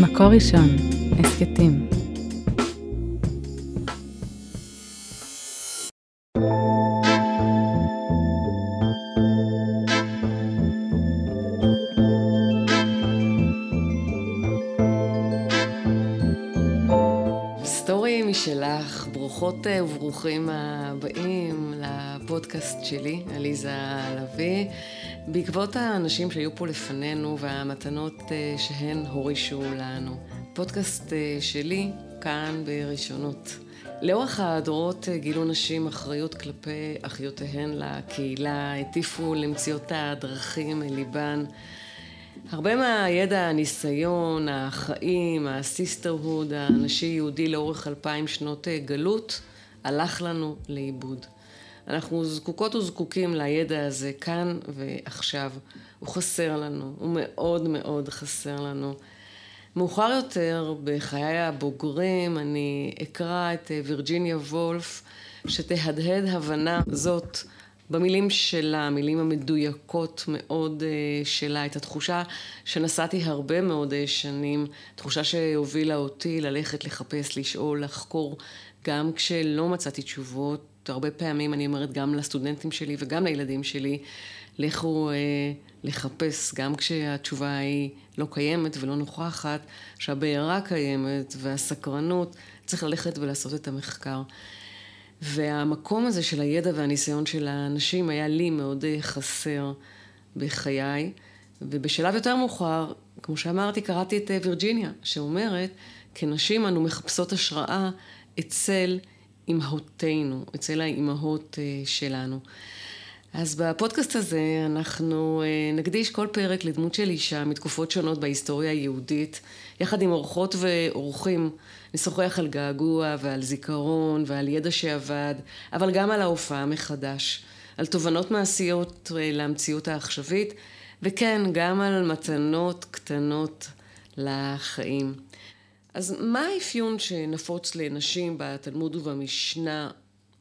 מקור ראשון, הסכתים. סטורי משלך, ברוכות אה, וברוכים הבאים לפודקאסט שלי, עליזה לביא. בעקבות האנשים שהיו פה לפנינו והמתנות אה, שהן הורישו לנו. פודקאסט אה, שלי כאן בראשונות. לאורך הדורות גילו נשים אחריות כלפי אחיותיהן לקהילה, הטיפו למציאות הדרכים אל ליבן. הרבה מהידע, הניסיון, החיים, הסיסטרהוד הנשי-יהודי לאורך אלפיים שנות גלות, הלך לנו לאיבוד. אנחנו זקוקות וזקוקים לידע הזה כאן ועכשיו. הוא חסר לנו, הוא מאוד מאוד חסר לנו. מאוחר יותר, בחיי הבוגרים, אני אקרא את וירג'יניה וולף, שתהדהד הבנה זאת במילים שלה, המילים המדויקות מאוד אה, שלה, את התחושה שנשאתי הרבה מאוד אה, שנים, תחושה שהובילה אותי ללכת, לחפש, לשאול, לחקור, גם כשלא מצאתי תשובות. הרבה פעמים אני אומרת גם לסטודנטים שלי וגם לילדים שלי, לכו אה, לחפש, גם כשהתשובה היא לא קיימת ולא נוכחת, שהבעירה קיימת והסקרנות, צריך ללכת ולעשות את המחקר. והמקום הזה של הידע והניסיון של האנשים היה לי מאוד אה, חסר בחיי. ובשלב יותר מאוחר, כמו שאמרתי, קראתי את אה, וירג'יניה, שאומרת, כנשים אנו מחפשות השראה אצל אימהותינו, אצל האימהות אה, שלנו. אז בפודקאסט הזה אנחנו נקדיש כל פרק לדמות של אישה מתקופות שונות בהיסטוריה היהודית, יחד עם אורחות ואורחים נשוחח על געגוע ועל זיכרון ועל ידע שאבד, אבל גם על ההופעה מחדש, על תובנות מעשיות אה, למציאות העכשווית, וכן, גם על מתנות קטנות לחיים. אז מה האפיון שנפוץ לנשים בתלמוד ובמשנה?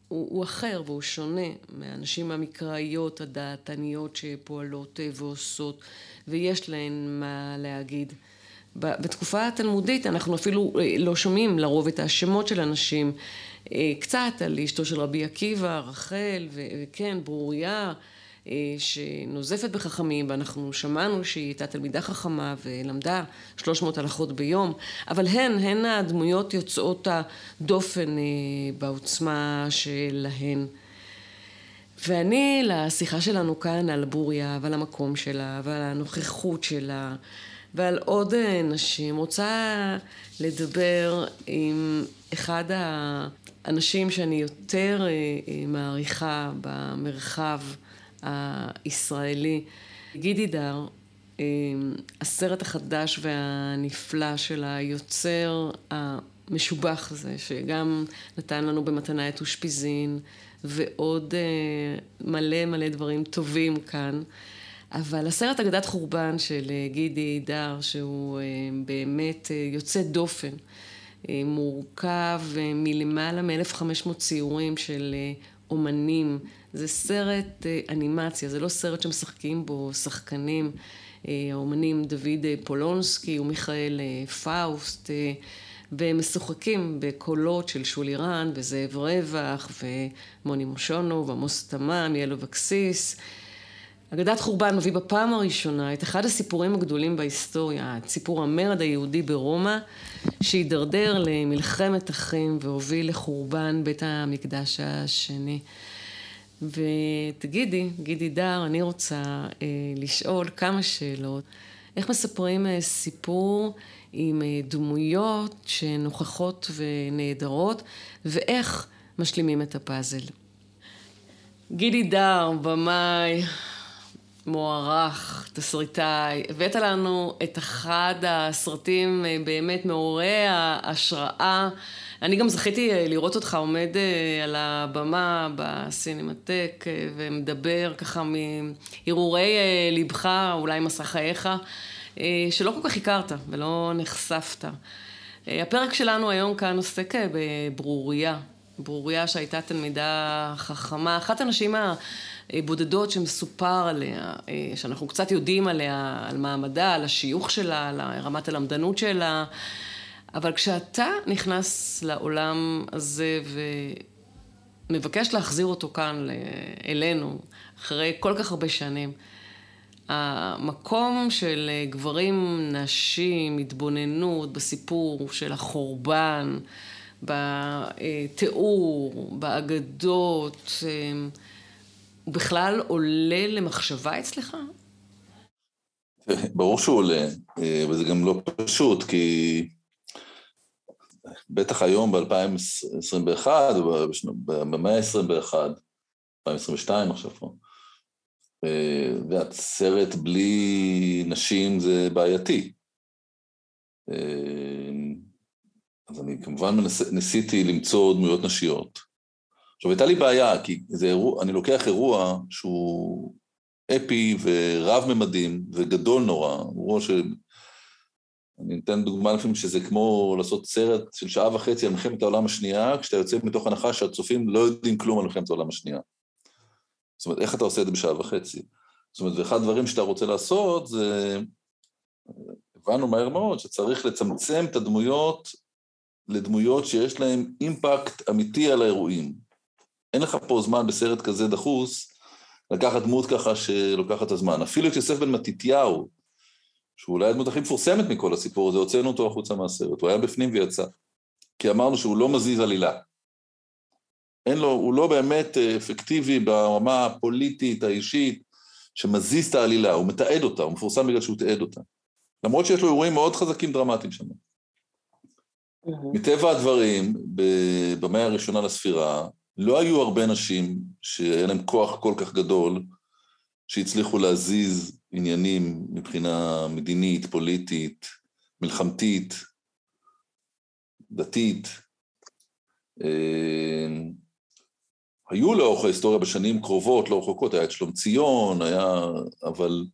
הוא, הוא אחר והוא שונה מהנשים המקראיות, הדעתניות שפועלות אה, ועושות, ויש להן מה להגיד. בתקופה התלמודית אנחנו אפילו אה, לא שומעים לרוב את השמות של הנשים. אה, קצת על אשתו של רבי עקיבא, רחל, וכן, ברוריה, שנוזפת בחכמים, ואנחנו שמענו שהיא הייתה תלמידה חכמה ולמדה 300 הלכות ביום, אבל הן, הן הדמויות יוצאות הדופן בעוצמה שלהן. ואני, לשיחה שלנו כאן על בוריה ועל המקום שלה ועל הנוכחות שלה ועל עוד אה, נשים. רוצה לדבר עם אחד האנשים שאני יותר אה, אה, מעריכה במרחב הישראלי, גידי דר, הסרט החדש והנפלא של היוצר המשובח הזה, שגם נתן לנו במתנה את אושפיזין ועוד מלא מלא דברים טובים כאן. אבל הסרט אגדת חורבן של אה, גידי דר, שהוא אה, באמת אה, יוצא דופן, מורכב מלמעלה מ-1500 ציורים של אומנים. זה סרט אנימציה, זה לא סרט שמשחקים בו שחקנים. האומנים דוד פולונסקי ומיכאל פאוסט, ומשוחקים בקולות של שולי רנד וזאב רווח ומוני מושונוב, עמוס תמם, יעל אבקסיס. אגדת חורבן מביא בפעם הראשונה את אחד הסיפורים הגדולים בהיסטוריה, את סיפור המרד היהודי ברומא, שהידרדר למלחמת אחים והוביל לחורבן בית המקדש השני. ותגידי, גידי דר, אני רוצה אה, לשאול כמה שאלות. איך מספרים אה, סיפור עם אה, דמויות שנוכחות ונהדרות, ואיך משלימים את הפאזל? גידי דר, במאי, מוערך, תסריטאי, הבאת לנו את אחד הסרטים אה, באמת מעוררי ההשראה. אני גם זכיתי אה, לראות אותך עומד אה, על הבמה בסינמטק ומדבר ככה מהרהורי ליבך, אולי מסע חייך, שלא כל כך הכרת ולא נחשפת. הפרק שלנו היום כאן עוסק בברוריה, ברוריה שהייתה תלמידה חכמה, אחת הנשים בודדות שמסופר עליה, שאנחנו קצת יודעים עליה, על מעמדה, על השיוך שלה, על רמת הלמדנות שלה, אבל כשאתה נכנס לעולם הזה ומבקש להחזיר אותו כאן אלינו, אחרי כל כך הרבה שנים, המקום של גברים, נשים, התבוננות בסיפור של החורבן, בתיאור, באגדות, הוא בכלל עולה למחשבה אצלך? ברור שהוא עולה, וזה גם לא פשוט, כי בטח היום ב-2021, במאה ה-21, 2022 עכשיו פה, והסרט בלי נשים זה בעייתי. אז אני כמובן מנס, ניסיתי למצוא דמויות נשיות. עכשיו, הייתה לי בעיה, כי זה אירוע, אני לוקח אירוע שהוא אפי ורב-ממדים וגדול נורא, אירוע ש... אני אתן דוגמה לפעמים שזה כמו לעשות סרט של שעה וחצי על מלחמת העולם השנייה, כשאתה יוצא מתוך הנחה שהצופים לא יודעים כלום על מלחמת העולם השנייה. זאת אומרת, איך אתה עושה את זה בשעה וחצי? זאת אומרת, ואחד הדברים שאתה רוצה לעשות זה, הבנו מהר מאוד שצריך לצמצם את הדמויות לדמויות שיש להן אימפקט אמיתי על האירועים. אין לך פה זמן בסרט כזה דחוס לקחת דמות ככה שלוקחת את הזמן. אפילו את יוסף בן מתתיהו, שהוא אולי הדמות הכי מפורסמת מכל הסיפור הזה, הוצאנו אותו החוצה מהסרט, הוא היה בפנים ויצא. כי אמרנו שהוא לא מזיז עלילה. אין לו, הוא לא באמת אפקטיבי ברמה הפוליטית, האישית, שמזיז את העלילה, הוא מתעד אותה, הוא מפורסם בגלל שהוא תעד אותה. למרות שיש לו אירועים מאוד חזקים דרמטיים שם. מטבע הדברים, במאה הראשונה לספירה, לא היו הרבה נשים שהיה להם כוח כל כך גדול, שהצליחו להזיז עניינים מבחינה מדינית, פוליטית, מלחמתית, דתית. אה, היו לאורך ההיסטוריה בשנים קרובות, לא רחוקות, היה את שלום ציון, היה, אבל...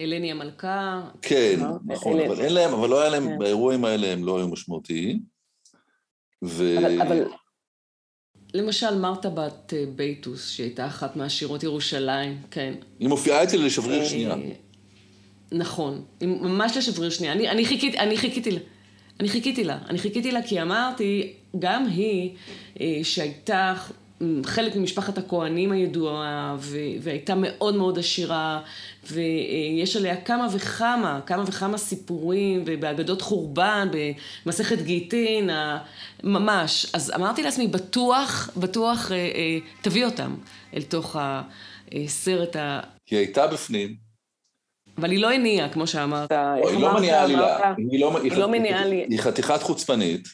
אלני המלכה. כן, נכון, אבל אין להם, אבל לא היה להם, כן. באירועים האלה הם לא היו משמעותיים. ו... אבל, אבל למשל מרתה בת אה, בייטוס, שהייתה אחת מעשירות ירושלים, כן. היא מופיעה אצלי לשבריר שנייה. אה, נכון, ממש לשבריר שנייה. אני, אני, חיכית, אני חיכיתי לה. אני חיכיתי לה. אני חיכיתי לה כי אמרתי, גם היא, אה, שהייתה חלק ממשפחת הכוהנים הידועה, והייתה מאוד מאוד עשירה, ויש עליה כמה וכמה, כמה וכמה סיפורים, ובאגדות חורבן, במסכת גיטין, ממש. אז אמרתי לעצמי, בטוח, בטוח אה, אה, תביא אותם אל תוך הסרט ה... היא הייתה בפנים. אבל היא לא הניעה, כמו שאמרת. היא לא מניעה עלילה. היא לא מניעה לי. היא חתיכת חוצפנית,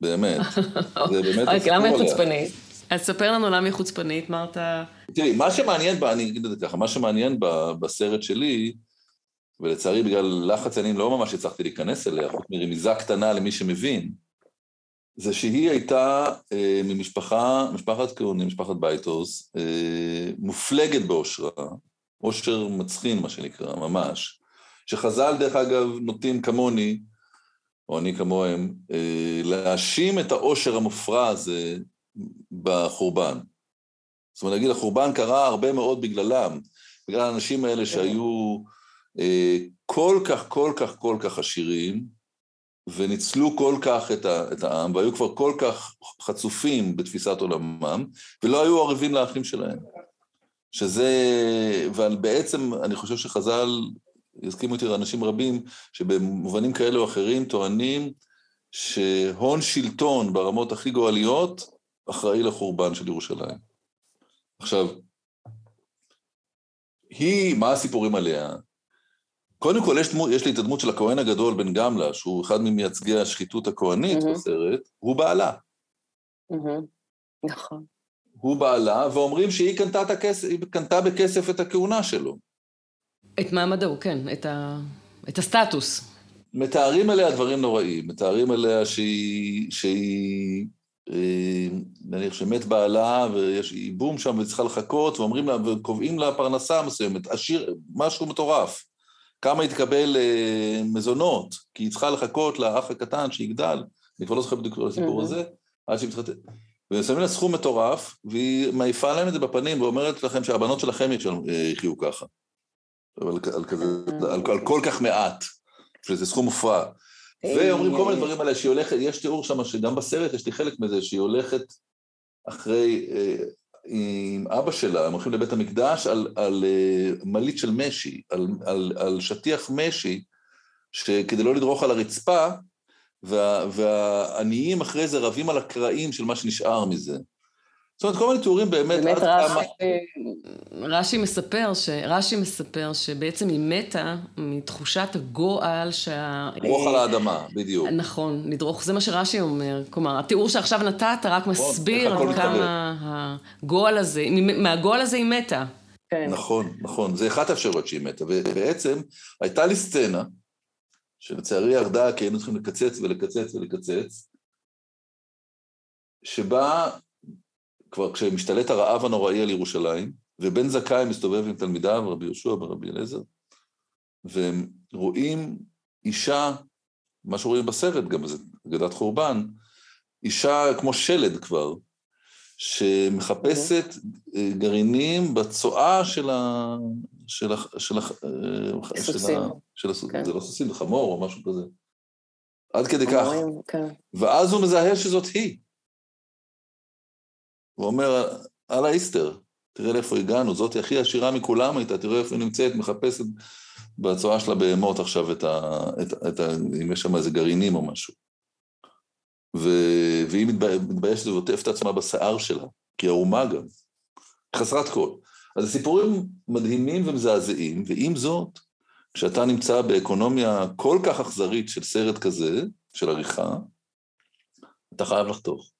באמת. זה באמת... אוקיי, למה היא חוצפנית? אז ספר לנו למה היא חוצפנית, מה אתה... תראי, מה שמעניין בה, אני אגיד את זה ככה, מה שמעניין בה, בסרט שלי, ולצערי בגלל לחץ אני לא ממש הצלחתי להיכנס אליה, חוץ מרמיזה קטנה למי שמבין, זה שהיא הייתה אה, ממשפחה, משפחת כהונים, משפחת בייטוס, אה, מופלגת בעושרה, עושר מצחין מה שנקרא, ממש, שחז"ל דרך אגב נוטים כמוני, או אני כמוהם, אה, להאשים את העושר המופרע הזה בחורבן. זאת אומרת, נגיד, החורבן קרה הרבה מאוד בגללם, בגלל האנשים האלה כן. שהיו אה, כל כך, כל כך, כל כך עשירים, וניצלו כל כך את, ה, את העם, והיו כבר כל כך חצופים בתפיסת עולמם, ולא היו ערבים לאחים שלהם. שזה, אבל בעצם אני חושב שחז"ל, יסכימו איתי אנשים רבים, שבמובנים כאלה או אחרים טוענים שהון שלטון ברמות הכי גואליות אחראי לחורבן של ירושלים. עכשיו, היא, מה הסיפורים עליה? קודם כל, יש, דמו, יש לי את הדמות של הכהן הגדול בן גמלה, שהוא אחד ממייצגי השחיתות הכהנית mm-hmm. בסרט, הוא בעלה. Mm-hmm. נכון. הוא בעלה, ואומרים שהיא קנתה, את הכסף, קנתה בכסף את הכהונה שלו. את מעמדו, כן, את, ה... את הסטטוס. מתארים עליה דברים נוראים, מתארים עליה שהיא, שהיא נניח שמת בעלה ויש ייבום שם וצריכה לחכות, ואומרים לה, וקובעים לה פרנסה מסוימת, עשיר, משהו מטורף. כמה היא תקבל אה, מזונות, כי היא צריכה לחכות לאח הקטן שיגדל, אני כבר לא זוכר בדיוק על הסיפור הזה, עד שהיא מתחתנת. ושמים לה סכום מטורף, והיא מעיפה להם את זה בפנים ואומרת לכם שהבנות שלכם יחיו ככה. על, על, כזה, על, על כל כך מעט, שזה סכום מופרע. ואומרים כל מיני דברים עליה, שהיא הולכת, יש תיאור שם שגם בסרט יש לי חלק מזה, שהיא הולכת אחרי, אה, עם אבא שלה, הם הולכים לבית המקדש על, על אה, מליט של משי, על, על, על שטיח משי, שכדי לא לדרוך על הרצפה, וה, והעניים אחרי זה רבים על הקרעים של מה שנשאר מזה. זאת אומרת, כל מיני תיאורים באמת... באמת רש"י, כמה... רש"י מספר, ש... רש"י מספר שבעצם היא מתה מתחושת הגועל שה... לדרוך על האדמה, בדיוק. נכון, לדרוך, זה מה שרש"י אומר. כלומר, התיאור שעכשיו נתת רק מסביר עד כמה הגועל הזה, מהגועל הזה היא מתה. כן. נכון, נכון, זה אחת האפשרויות שהיא מתה. ובעצם הייתה לי סצנה, שלצערי ירדה כי היינו צריכים לקצץ ולקצץ ולקצץ, שבה כבר כשמשתלט הרעב הנוראי על ירושלים, ובן זכאי מסתובב עם תלמידיו, רבי יהושע ורבי אליעזר, והם רואים אישה, מה שרואים בסרט גם, זה אגדת חורבן, אישה כמו שלד כבר, שמחפשת אה, גרעינים בצואה של ה... של ה... של ה... אה, סוסים. של ה... כן. זה לא סוסים, זה חמור או משהו כזה. עד כדי כך. כן. ואז הוא מזהה שזאת היא. הוא אומר, אללה איסטר, תראה לאיפה הגענו, זאת הכי עשירה מכולם הייתה, תראה איפה היא נמצאת, מחפשת בצורה של הבהמות עכשיו את ה... את, את ה אם יש שם איזה גרעינים או משהו. ו... והיא מתביישת ועוטפת את עצמה בשיער שלה, כי ערומה גם, חסרת כל. אז הסיפורים מדהימים ומזעזעים, ועם זאת, כשאתה נמצא באקונומיה כל כך אכזרית של סרט כזה, של עריכה, אתה חייב לחתוך.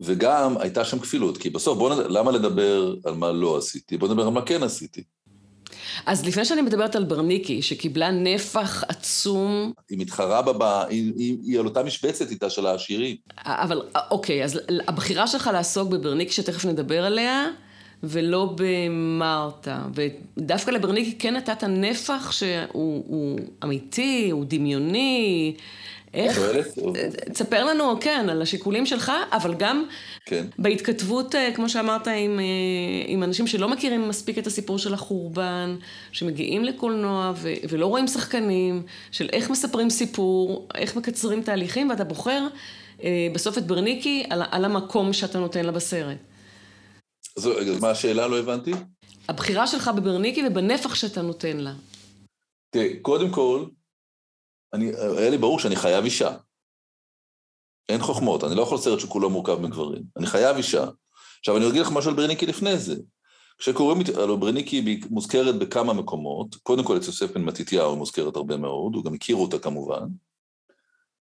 וגם הייתה שם כפילות, כי בסוף, בוא נד... למה לדבר על מה לא עשיתי? בוא נדבר על מה כן עשיתי. אז לפני שאני מדברת על ברניקי, שקיבלה נפח עצום... היא מתחרה בה, היא, היא, היא על אותה משבצת איתה של העשירים. אבל אוקיי, אז הבחירה שלך לעסוק בברניקי, שתכף נדבר עליה, ולא במרתה. ודווקא לברניקי כן נתת נפח שהוא אמיתי, הוא דמיוני. איך? תספר לנו, כן, על השיקולים שלך, אבל גם כן. בהתכתבות, אה, כמו שאמרת, עם, אה, עם אנשים שלא מכירים מספיק את הסיפור של החורבן, שמגיעים לקולנוע ו, ולא רואים שחקנים, של איך מספרים סיפור, איך מקצרים תהליכים, ואתה בוחר אה, בסוף את ברניקי על, על המקום שאתה נותן לה בסרט. אז מה השאלה? לא הבנתי. הבחירה שלך בברניקי ובנפח שאתה נותן לה. תראה, קודם כל, אני, היה לי ברור שאני חייב אישה. אין חוכמות, אני לא יכול סרט שכולו מורכב מגברים. אני חייב אישה. עכשיו, אני אגיד לך משהו על ברניקי לפני זה. כשקוראים, הלוא ברניקי מוזכרת בכמה מקומות, קודם כל אצל יוסף בן מתתיהו היא מוזכרת הרבה מאוד, הוא גם הכיר אותה כמובן,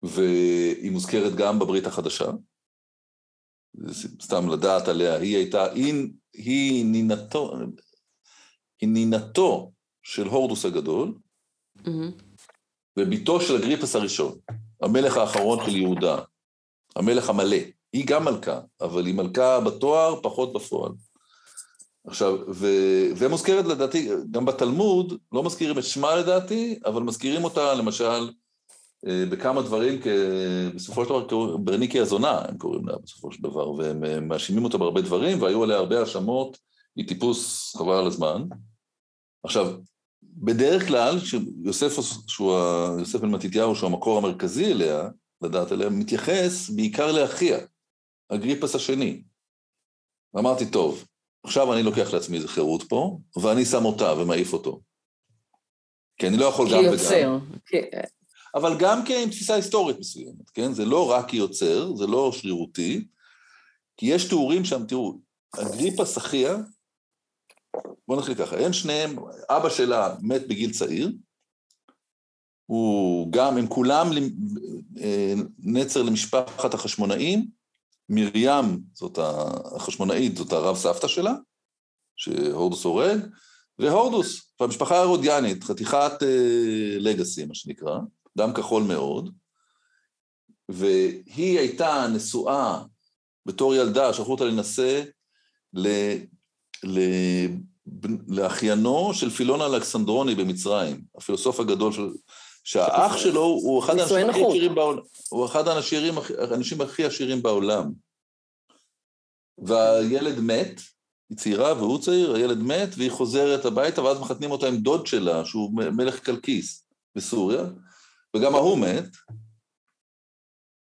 והיא מוזכרת גם בברית החדשה, סתם לדעת עליה, היא הייתה, היא, היא נינתו, היא נינתו של הורדוס הגדול, mm-hmm. ובתו של אגריפס הראשון, המלך האחרון של יהודה, המלך המלא. היא גם מלכה, אבל היא מלכה בתואר, פחות בפועל. עכשיו, ו... ומוזכרת לדעתי, גם בתלמוד, לא מזכירים את שמה לדעתי, אבל מזכירים אותה למשל אה, בכמה דברים, כ... בסופו של דבר ברניקי הזונה, הם קוראים לה בסופו של דבר, והם אה, מאשימים אותה בהרבה דברים, והיו עליה הרבה האשמות, היא טיפוס חבל על הזמן. עכשיו, בדרך כלל, שיוסף, שהוא, יוסף בן מתתיהו, שהוא המקור המרכזי אליה, לדעת עליה, מתייחס בעיקר לאחיה, אגריפס השני. ואמרתי, טוב, עכשיו אני לוקח לעצמי איזה חירות פה, ואני שם אותה ומעיף אותו. כי אני לא יכול גם וגם. כיוצר. אבל גם כן עם תפיסה היסטורית מסוימת, כן? זה לא רק יוצר, זה לא שרירותי, כי יש תיאורים שם, תראו, אגריפס אחיה בואו נתחיל ככה, הם שניהם, אבא שלה מת בגיל צעיר, הוא גם, הם כולם אה, נצר למשפחת החשמונאים, מרים, זאת החשמונאית, זאת הרב סבתא שלה, שהורדוס הורג, והורדוס, המשפחה ההרודיאנית, חתיכת אה, לגאסי, מה שנקרא, דם כחול מאוד, והיא הייתה נשואה בתור ילדה, שלחו אותה להינשא לאחיינו של פילון אלכסנדרוני במצרים, הפילוסוף הגדול של... שהאח שלו הוא אחד האנשים הכי עשירים בעולם, הוא אחד האנשים, האנשים הכי עשירים בעולם. והילד מת, היא צעירה והוא צעיר, הילד מת, והיא חוזרת הביתה, ואז מחתנים אותה עם דוד שלה, שהוא מלך קלקיס בסוריה, וגם ההוא מת,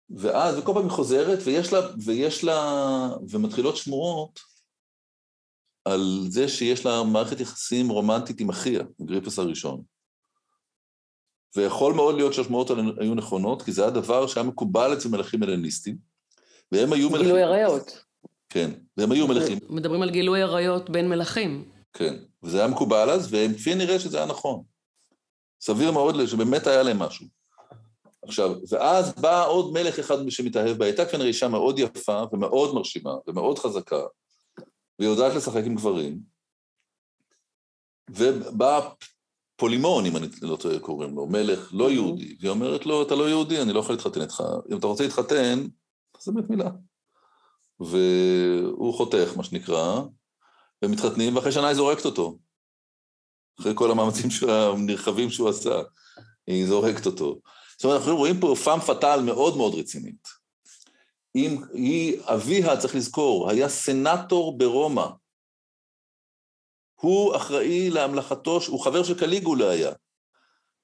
ואז, וכל פעם היא חוזרת, ויש לה, ויש לה, ומתחילות שמועות על זה שיש לה מערכת יחסים רומנטית עם אחיה, גריפס הראשון. ויכול מאוד להיות שהשמועות האלה היו נכונות, כי זה היה דבר שהיה מקובל אצל מלכים הלניסטים, והם היו מלכים... גילוי עריות. כן, והם היו מלכים. מדברים על גילוי עריות בין מלכים. כן, וזה היה מקובל אז, וכפי נראה שזה היה נכון. סביר מאוד שבאמת היה להם משהו. עכשיו, ואז בא עוד מלך אחד שמתאהב בה, הייתה כנראה אישה מאוד יפה ומאוד מרשימה ומאוד חזקה, והיא יודעת לשחק עם גברים, ובא פולימון, אם אני לא טועה, קוראים לו, מלך לא יהודי, והיא אומרת לו, אתה לא יהודי, אני לא יכול להתחתן איתך, אם אתה רוצה להתחתן, זה באמת מילה. והוא חותך, מה שנקרא, והם מתחתנים, ואחרי שנה היא זורקת אותו. אחרי כל המאמצים הנרחבים שהוא עשה, היא זורקת אותו. זאת אומרת, אנחנו רואים פה פאם פאטל מאוד מאוד רצינית. אם היא, אביה, צריך לזכור, היה סנטור ברומא. הוא אחראי להמלכתו, הוא חבר של קליגולה היה,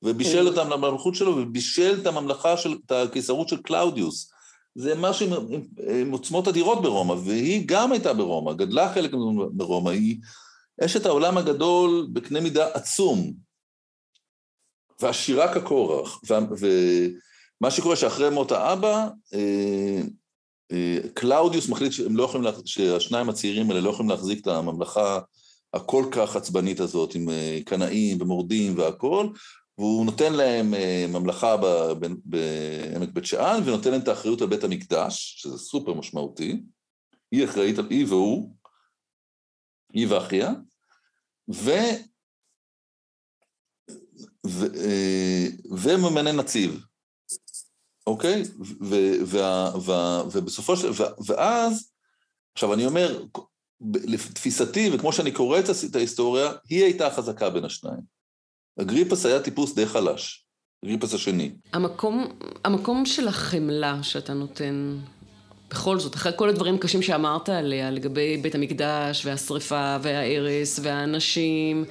ובישל את הממלכות שלו, ובישל את הממלכה של, את הקיסרות של קלאודיוס. זה משהו עם, עם, עם עוצמות אדירות ברומא, והיא גם הייתה ברומא, גדלה חלק ברומא, היא אשת העולם הגדול בקנה מידה עצום, ועשירה כקורח, ומה שקורה שאחרי מות האבא, אה, קלאודיוס מחליט שהם לא יכולים, שהשניים הצעירים האלה לא יכולים להחזיק את הממלכה הכל כך עצבנית הזאת, עם אה, קנאים ומורדים והכול, והוא נותן להם ממלכה בעמק בית שאן, ונותן להם את האחריות על בית המקדש, שזה סופר משמעותי. היא אחראית, היא והוא, היא ואחיה, ו... ו... וממנה נציב. אוקיי? ובסופו של... ואז, עכשיו אני אומר, לתפיסתי, וכמו שאני קורא את ההיסטוריה, היא הייתה החזקה בין השניים. אגריפס היה טיפוס די חלש, אגריפס השני. המקום, המקום של החמלה שאתה נותן, בכל זאת, אחרי כל הדברים הקשים שאמרת עליה, לגבי בית המקדש, והשריפה, וההרס, והאנשים,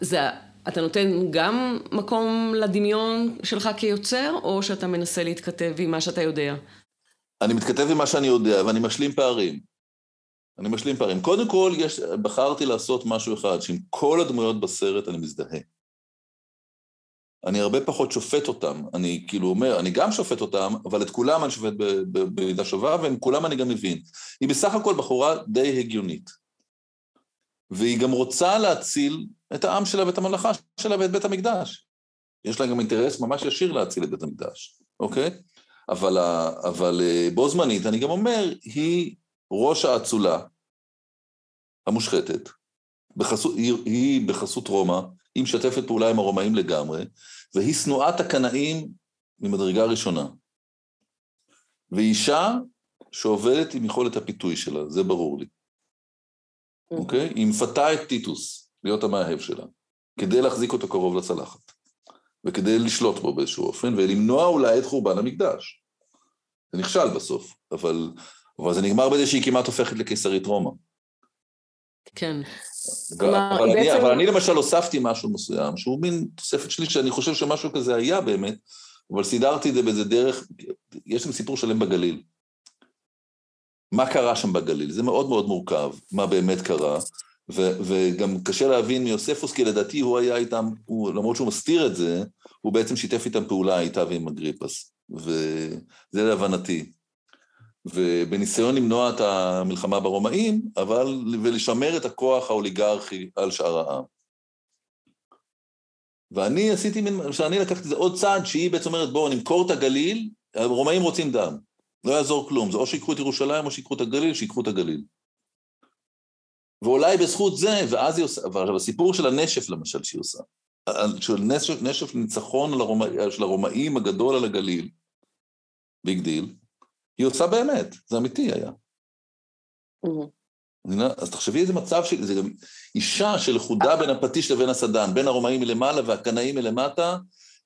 זה אתה נותן גם מקום לדמיון שלך כיוצר, או שאתה מנסה להתכתב עם מה שאתה יודע? אני מתכתב עם מה שאני יודע, ואני משלים פערים. אני משלים פערים. קודם כל, יש, בחרתי לעשות משהו אחד, שעם כל הדמויות בסרט אני מזדהה. אני הרבה פחות שופט אותם. אני כאילו אומר, אני גם שופט אותם, אבל את כולם אני שופט במידה שווה, ועם כולם אני גם מבין. היא בסך הכל בחורה די הגיונית. והיא גם רוצה להציל את העם שלה ואת הממלכה שלה ואת בית המקדש. יש לה גם אינטרס ממש ישיר להציל את בית המקדש, אוקיי? אבל, אבל אה, בו זמנית, אני גם אומר, היא ראש האצולה המושחתת, בחסות, היא, היא בחסות רומא, היא משתפת פעולה עם הרומאים לגמרי, והיא שנואת הקנאים ממדרגה ראשונה. ואישה שעובדת עם יכולת הפיתוי שלה, זה ברור לי. אוקיי? היא מפתה את טיטוס להיות המאהב שלה, כדי להחזיק אותו קרוב לצלחת, וכדי לשלוט בו באיזשהו אופן, ולמנוע אולי את חורבן המקדש. זה נכשל בסוף, אבל, אבל זה נגמר בזה שהיא כמעט הופכת לקיסרית רומא. כן. כלומר, אבל, בעצם... אני, אבל אני למשל הוספתי משהו מסוים, שהוא מין תוספת שלי, שאני חושב שמשהו כזה היה באמת, אבל סידרתי את זה באיזה דרך, יש שם סיפור שלם בגליל. מה קרה שם בגליל, זה מאוד מאוד מורכב, מה באמת קרה, ו- וגם קשה להבין מיוספוס, כי לדעתי הוא היה איתם, הוא, למרות שהוא מסתיר את זה, הוא בעצם שיתף איתם פעולה איתה ועם אגריפס, וזה להבנתי. ובניסיון למנוע את המלחמה ברומאים, אבל ולשמר את הכוח האוליגרכי על שאר העם. ואני עשיתי, שאני לקחתי את זה עוד צעד, שהיא בעצם אומרת, בואו נמכור את הגליל, הרומאים רוצים דם. לא יעזור כלום, זה או שיקחו את ירושלים או שיקחו את הגליל, שיקחו את הגליל. ואולי בזכות זה, ואז היא עושה, אבל הסיפור של הנשף למשל שהיא עושה, של נשף, נשף ניצחון של הרומאים הגדול על הגליל, big deal, היא עושה באמת, זה אמיתי היה. אז תחשבי איזה מצב, ש... זה גם אישה שלכודה בין הפטיש לבין הסדן, בין הרומאים מלמעלה והקנאים מלמטה,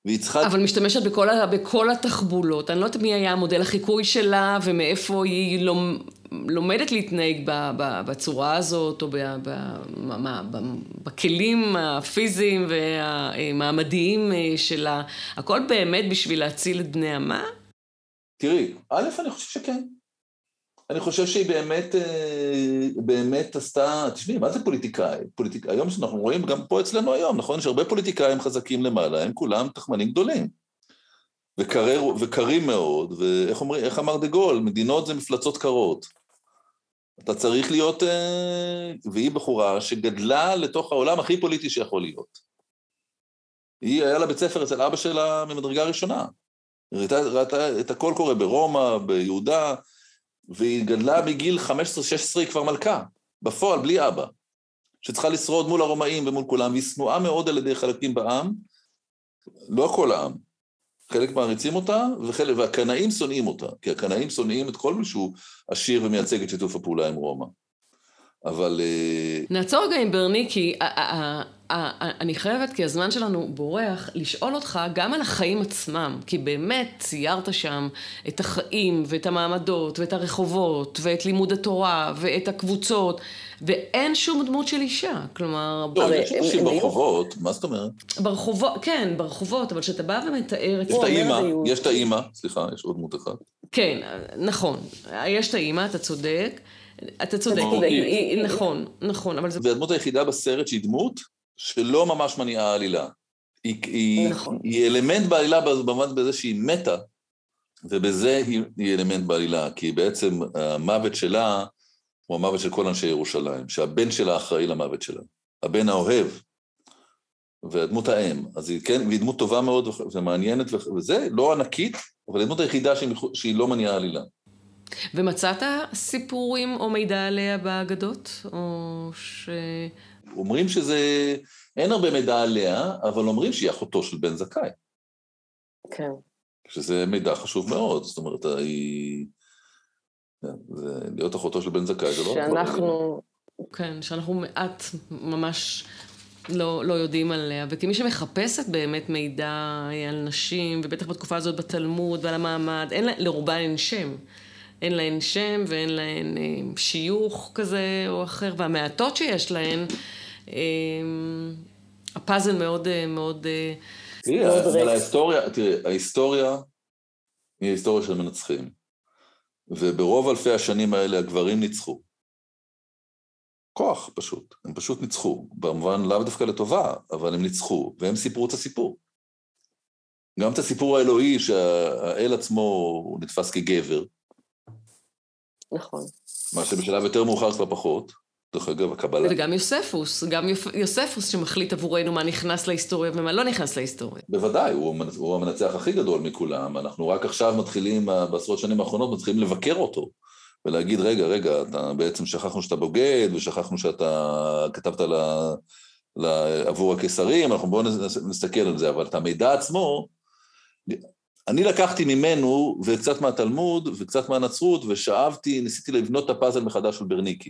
והיא צריכה... אבל משתמשת בכל, בכל התחבולות. אני לא יודעת מי היה המודל החיקוי שלה ומאיפה היא לומדת להתנהג בצורה הזאת, או בכלים הפיזיים והמעמדיים שלה. הכל באמת בשביל להציל את בני עמה? תראי, א', אני חושב שכן. אני חושב שהיא באמת, אה, באמת עשתה, תשמעי, מה זה פוליטיקאי? פוליטיק... היום שאנחנו רואים, גם פה אצלנו היום, נכון? יש הרבה פוליטיקאים חזקים למעלה, הם כולם תחמנים גדולים. וקרים מאוד, ואיך איך אמר דה גול? מדינות זה מפלצות קרות. אתה צריך להיות, אה, והיא בחורה שגדלה לתוך העולם הכי פוליטי שיכול להיות. היא היה לה בית ספר אצל אבא שלה ממדרגה ראשונה. ראתה, ראתה את הכל קורה ברומא, ביהודה, והיא גדלה מגיל 15-16 היא כבר מלכה, בפועל, בלי אבא, שצריכה לשרוד מול הרומאים ומול כולם, והיא שנואה מאוד על ידי חלקים בעם, לא כל העם, חלק מעריצים אותה, וחלק, והקנאים שונאים אותה, כי הקנאים שונאים את כל מי שהוא עשיר ומייצג את שיתוף הפעולה עם רומא. אבל... אה, נעצור רגע עם ברניקי. אני חייבת, כי הזמן שלנו בורח, לשאול אותך גם על החיים עצמם, כי באמת ציירת שם את החיים ואת המעמדות ואת הרחובות ואת לימוד התורה ואת הקבוצות, ואין שום דמות של אישה, כלומר... לא, יש אנשים ברחובות, מה זאת אומרת? ברחובות, כן, ברחובות, אבל כשאתה בא ומתאר את... יש את האימא, יש את האימא, סליחה, יש עוד דמות אחת. כן, נכון, יש את האימא, אתה צודק. אתה צודק, נכון, נכון, אבל זה... והדמות היחידה בסרט שהיא דמות שלא ממש מניעה עלילה. היא, היא, נכון. היא אלמנט בעלילה במובן בזה שהיא מתה, ובזה היא, היא אלמנט בעלילה, כי בעצם המוות שלה הוא המוות של כל אנשי ירושלים, שהבן שלה אחראי למוות שלה, הבן האוהב, והדמות האם, אז היא כן, והיא דמות טובה מאוד ומעניינת, וזה לא ענקית, אבל הדמות היחידה שהיא, שהיא לא מניעה עלילה. ומצאת סיפורים או מידע עליה באגדות? או ש... אומרים שזה, אין הרבה מידע עליה, אבל אומרים שהיא אחותו של בן זכאי. כן. שזה מידע חשוב מאוד, זאת אומרת, היא... זה, להיות אחותו של בן זכאי זה לא... שאנחנו... כן, שאנחנו מעט ממש לא, לא יודעים עליה, וכמי שמחפשת באמת מידע על נשים, ובטח בתקופה הזאת בתלמוד ועל המעמד, אין לה, לרובן אין שם. אין להן שם ואין להן אה, שיוך כזה או אחר, והמעטות שיש להן, אה, הפאזל מאוד, אה, מאוד... תראי, אבל ההיסטוריה, תראי, ההיסטוריה היא ההיסטוריה של מנצחים. וברוב אלפי השנים האלה הגברים ניצחו. כוח פשוט, הם פשוט ניצחו, במובן לאו דווקא לטובה, אבל הם ניצחו, והם סיפרו את הסיפור. גם את הסיפור האלוהי שהאל עצמו נתפס כגבר, נכון. מה שבשלב יותר מאוחר כבר פחות. דרך אגב, הקבלה. וגם יוספוס, גם יוספוס שמחליט עבורנו מה נכנס להיסטוריה ומה לא נכנס להיסטוריה. בוודאי, הוא, הוא המנצח הכי גדול מכולם. אנחנו רק עכשיו מתחילים, בעשרות שנים האחרונות, מתחילים לבקר אותו. ולהגיד, רגע, רגע, אתה בעצם שכחנו שאתה בוגד, ושכחנו שאתה כתבת ל, ל, עבור הקיסרים, אנחנו בואו נסתכל על זה, אבל את המידע עצמו, אני לקחתי ממנו, וקצת מהתלמוד, וקצת מהנצרות, ושאבתי, ניסיתי לבנות את הפאזל מחדש של ברניקי.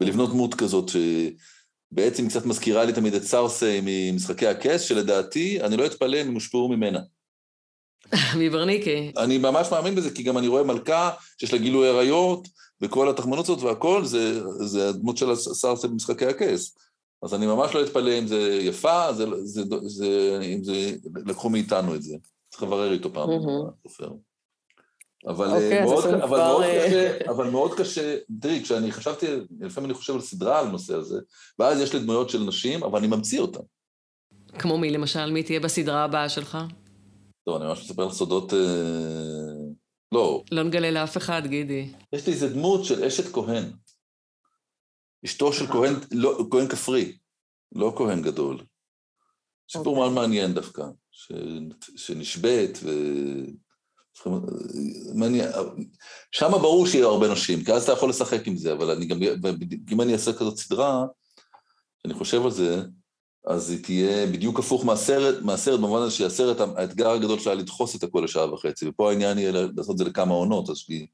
ולבנות דמות כזאת, שבעצם קצת מזכירה לי תמיד את סארסי ממשחקי הכס, שלדעתי, אני לא אתפלא אם הם הושפעו ממנה. מברניקי. אני ממש מאמין בזה, כי גם אני רואה מלכה שיש לה גילוי עריות, וכל התחמנות הזאת והכל, זה, זה הדמות של סארסי במשחקי הכס. אז אני ממש לא אתפלא אם זה יפה, זה, זה, זה, אם זה, לקחו מאיתנו את זה. צריך לברר איתו פעם, סופר. אבל, אוקיי, מאוד, אבל, מאוד אה, קשה, אבל מאוד קשה, תראי, כשאני חשבתי, לפעמים אני חושב על סדרה על הנושא הזה, ואז יש לי דמויות של נשים, אבל אני ממציא אותן. כמו מי למשל? מי תהיה בסדרה הבאה שלך? טוב, אני ממש מספר לך סודות... אה... לא. לא נגלה לאף אחד, גידי. יש לי איזה דמות של אשת כהן. אשתו של כהן, לא, כהן כפרי, לא כהן גדול. סיפור okay. אוקיי. מאוד מעניין דווקא. שנשבית, ו... שם ברור שיהיו הרבה נשים, כי אז אתה יכול לשחק עם זה, אבל אני גם, אם אני אעשה כזאת סדרה, אני חושב על זה, אז היא תהיה בדיוק הפוך מהסרט, מהסרט במובן הזה שהסרט, האתגר הגדול שלה לדחוס את הכל לשעה וחצי, ופה העניין יהיה לעשות את זה לכמה עונות, אז שלי,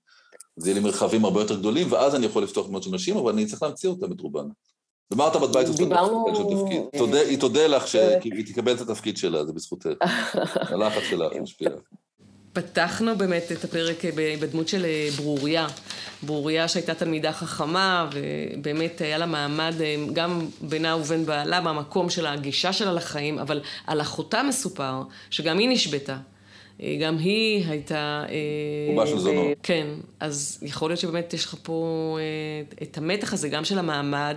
זה יהיה לי מרחבים הרבה יותר גדולים, ואז אני יכול לפתוח דמות של נשים, אבל אני צריך להמציא אותם את רובן. ומה אתה בת בית עושה דיברנו- היא תודה לך שהיא תקבל את התפקיד שלה, זה בזכותך. הלחץ שלך משפיע. פתחנו באמת את הפרק ב- בדמות של אה, ברוריה. ברוריה שהייתה תלמידה חכמה, ובאמת היה לה מעמד אה, גם בינה ובין בעלה במקום של הגישה שלה לחיים, אבל על אחותה מסופר שגם היא נשבתה. אה, גם היא הייתה... אה, רובה של זונות. כן, אז יכול להיות שבאמת יש לך פה אה, את המתח הזה, גם של המעמד.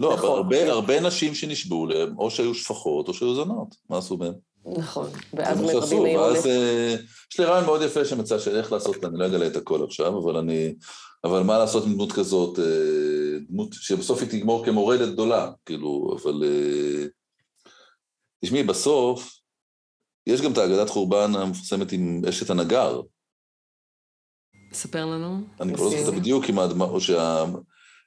לא, אבל נכון. הרבה, הרבה נשים שנשבעו להם, או שהיו שפחות, או שהיו זונות. מה עשו בהם? נכון. ואז מאיר ואז הולך... יש לי רעיון מאוד יפה שמצא של איך לעשות, אני לא אגלה את הכל עכשיו, אבל אני... אבל מה לעשות עם דמות כזאת, אה, דמות שבסוף היא תגמור כמורדת גדולה, כאילו, אבל... אה, תשמעי, בסוף, יש גם את האגדת חורבן המפורסמת עם אשת הנגר. ספר לנו. אני כבר לא זוכר בדיוק עם או שה...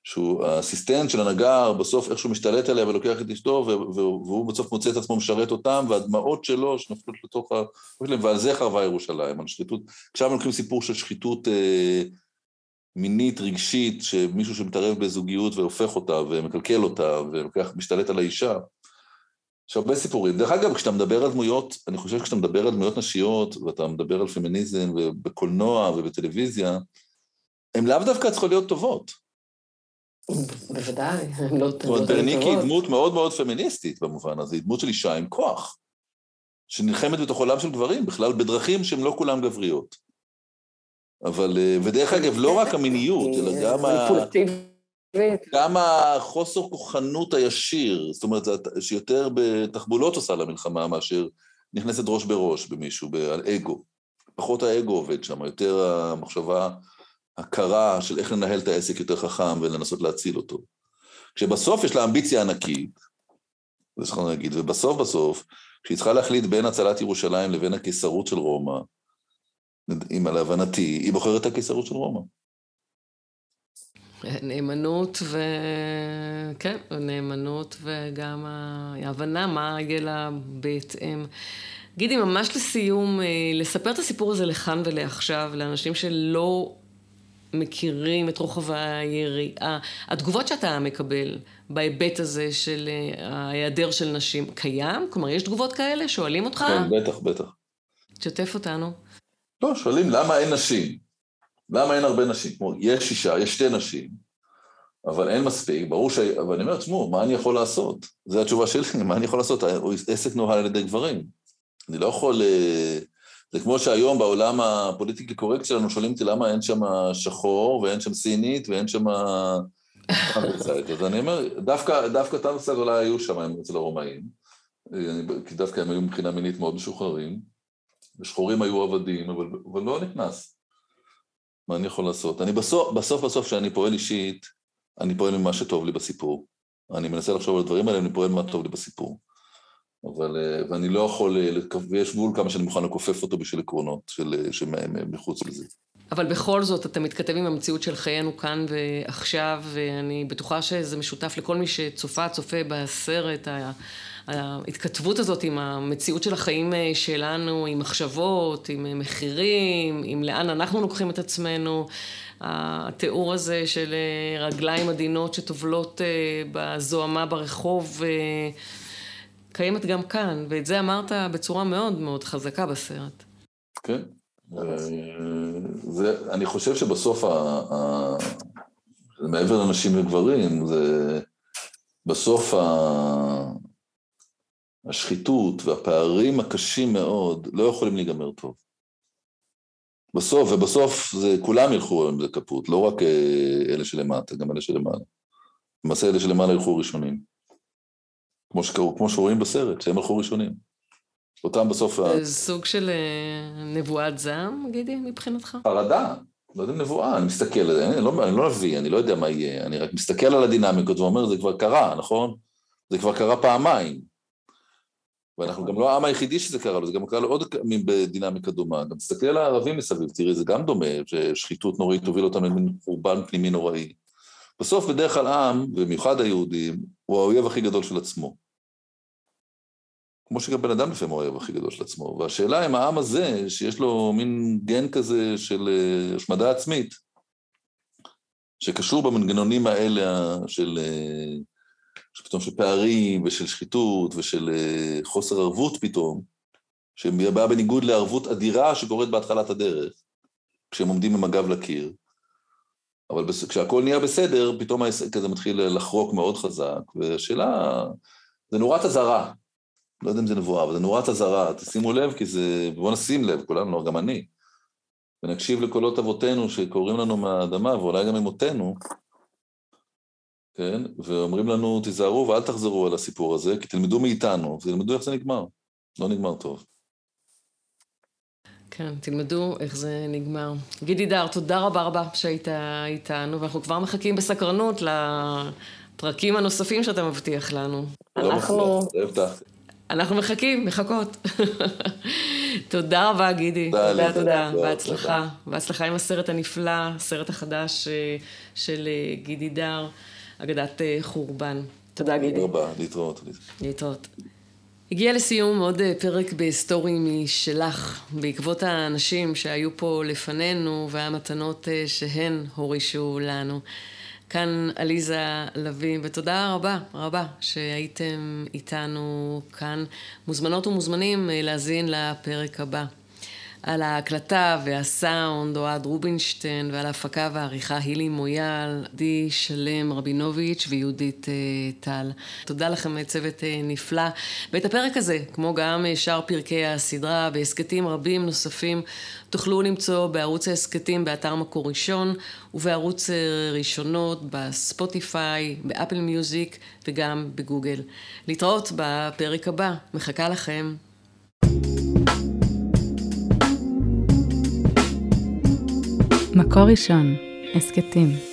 שהוא האסיסטנט של הנגר, בסוף איכשהו משתלט עליה ולוקח את אשתו, והוא בסוף מוצא את עצמו משרת אותם, והדמעות שלו שנופלות לתוך ה... ועל זה חרבה ירושלים, על שחיתות. עכשיו לוקחים סיפור של שחיתות אה, מינית, רגשית, שמישהו שמתערב בזוגיות והופך אותה, ומקלקל אותה, ולוקח, משתלט על האישה. יש הרבה סיפורים. דרך אגב, כשאתה מדבר על דמויות, אני חושב שכשאתה מדבר על דמויות נשיות, ואתה מדבר על פמיניזם, ובקולנוע ובטלוויזיה, הן לאו דווקא צריכות להיות טובות. בוודאי, לא טובות. היא דמות מאוד מאוד פמיניסטית במובן הזה, היא דמות של אישה עם כוח, שנלחמת בתוך עולם של גברים, בכלל בדרכים שהן לא כולן גבריות. אבל, אה, ודרך אגב, לא רק המיניות, אלא גם, ה... גם החוסר כוחנות הישיר, זאת אומרת, שיותר בתחבולות עושה למלחמה מאשר נכנסת ראש בראש במישהו, על אגו. פחות האגו עובד שם, יותר המחשבה הקרה של איך לנהל את העסק יותר חכם ולנסות להציל אותו. כשבסוף יש לה אמביציה ענקית, זה צריך להגיד, ובסוף בסוף, כשהיא צריכה להחליט בין הצלת ירושלים לבין הקיסרות של רומא, אם להבנתי, היא בוחרת את הקיסרות של רומא. נאמנות ו... כן, נאמנות וגם ההבנה מה יהיה לה בהתאם. גידי, ממש לסיום, אה, לספר את הסיפור הזה לכאן ולעכשיו, לאנשים שלא מכירים את רוחב היריעה. התגובות שאתה מקבל בהיבט הזה של אה, ההיעדר של נשים, קיים? כלומר, יש תגובות כאלה? שואלים אותך? כן, בטח, בטח. תשתף אותנו. לא, שואלים למה אין נשים? למה אין הרבה נשים? כמו, יש אישה, יש שתי נשים, אבל אין מספיק, ברור ש... אבל אני אומר, תשמעו, מה אני יכול לעשות? זו התשובה שלי, מה אני יכול לעשות? עסק נוהל על ידי גברים. אני לא יכול... אה, זה כמו שהיום בעולם הפוליטיקלי קורקט שלנו שואלים אותי למה אין שם שחור ואין שם סינית ואין שם... אז אני אומר, דווקא, דווקא טאנסד אולי היו שם אצל הרומאים, כי דווקא הם היו מבחינה מינית מאוד משוחררים, ושחורים היו עבדים, אבל, אבל לא נכנס. מה אני יכול לעשות? אני בסוף, בסוף בסוף כשאני פועל אישית, אני פועל ממה שטוב לי בסיפור. אני מנסה לחשוב על הדברים האלה, אני פועל מה טוב לי בסיפור. אבל, ואני לא יכול, ויש גבול כמה שאני מוכן לכופף אותו בשביל עקרונות של, שמהם מחוץ לזה. אבל בכל זאת, אתה מתכתב עם המציאות של חיינו כאן ועכשיו, ואני בטוחה שזה משותף לכל מי שצופה, צופה בסרט, ההתכתבות הזאת עם המציאות של החיים שלנו, עם מחשבות, עם מחירים, עם לאן אנחנו לוקחים את עצמנו. התיאור הזה של רגליים עדינות שטובלות בזוהמה ברחוב, קיימת גם כאן, ואת זה אמרת בצורה מאוד מאוד חזקה בסרט. כן. זה, אני חושב שבסוף, ה, ה, מעבר לנשים וגברים, זה בסוף ה, השחיתות והפערים הקשים מאוד לא יכולים להיגמר טוב. בסוף, ובסוף זה, כולם ילכו עם זה כפות, לא רק אלה שלמטה, גם אלה שלמעלה. למעשה אלה שלמעלה ילכו ראשונים. כמו, שקרו, כמו שרואים בסרט, שהם הלכו ראשונים. אותם בסוף... סוג של נבואת זעם, גידי, מבחינתך? חרדה, לא יודע אם נבואה, אני מסתכל על זה, אני לא, אני לא נביא, אני לא יודע מה יהיה, אני רק מסתכל על הדינמיקות ואומר, זה כבר קרה, נכון? זה כבר קרה פעמיים. ואנחנו גם לא העם היחידי שזה קרה לו, זה גם קרה לעוד פעמים בדינמיקה דומה. גם תסתכלי על הערבים מסביב, תראי, זה גם דומה, ששחיתות נוראית תוביל אותם למין חורבן פנימי נוראי. בסוף בדרך כלל עם, במיוחד היהודים, הוא האויב הכי גדול של עצמו. כמו שגם בן אדם לפעמים הוא האויב הכי גדול של עצמו. והשאלה אם העם הזה, שיש לו מין גן כזה של השמדה עצמית, שקשור במנגנונים האלה של פתאום של פערים ושל שחיתות ושל אה, חוסר ערבות פתאום, שבאה בניגוד לערבות אדירה שקורית בהתחלת הדרך, כשהם עומדים עם הגב לקיר. אבל כשהכול נהיה בסדר, פתאום העסק הזה מתחיל לחרוק מאוד חזק, והשאלה, זה נורת אזהרה. לא יודע אם זה נבואה, אבל זה נורת אזהרה. תשימו לב, כי זה... בואו נשים לב, כולנו, לא, גם אני. ונקשיב לקולות אבותינו שקוראים לנו מהאדמה, ואולי גם אמותינו, כן? ואומרים לנו, תיזהרו ואל תחזרו על הסיפור הזה, כי תלמדו מאיתנו, ותלמדו איך זה נגמר. לא נגמר טוב. כן, תלמדו איך זה נגמר. גידי דר, תודה רבה רבה שהיית איתנו, ואנחנו כבר מחכים בסקרנות לפרקים הנוספים שאתה מבטיח לנו. אנחנו... אנחנו מחכים, מחכות. תודה רבה, גידי. תודה, תודה. בהצלחה. בהצלחה עם הסרט הנפלא, הסרט החדש אה, של אה, גידי דר, אגדת אה, חורבן. תודה, גידי. תודה רבה, להתראות. להתראות. הגיע לסיום עוד פרק בהיסטורי משלך, בעקבות האנשים שהיו פה לפנינו והמתנות שהן הורישו לנו. כאן עליזה לביא, ותודה רבה רבה שהייתם איתנו כאן. מוזמנות ומוזמנים אה, להאזין לפרק הבא. על ההקלטה והסאונד אוהד רובינשטיין ועל ההפקה והעריכה הילי מויאל, די שלם רבינוביץ' ויהודית אה, טל. תודה לכם צוות אה, נפלא. ואת הפרק הזה, כמו גם אה, שאר פרקי הסדרה והסכתים רבים נוספים, תוכלו למצוא בערוץ ההסכתים באתר מקור ראשון ובערוץ ראשונות בספוטיפיי, באפל מיוזיק וגם בגוגל. להתראות בפרק הבא, מחכה לכם. מקור ראשון, הסכתים.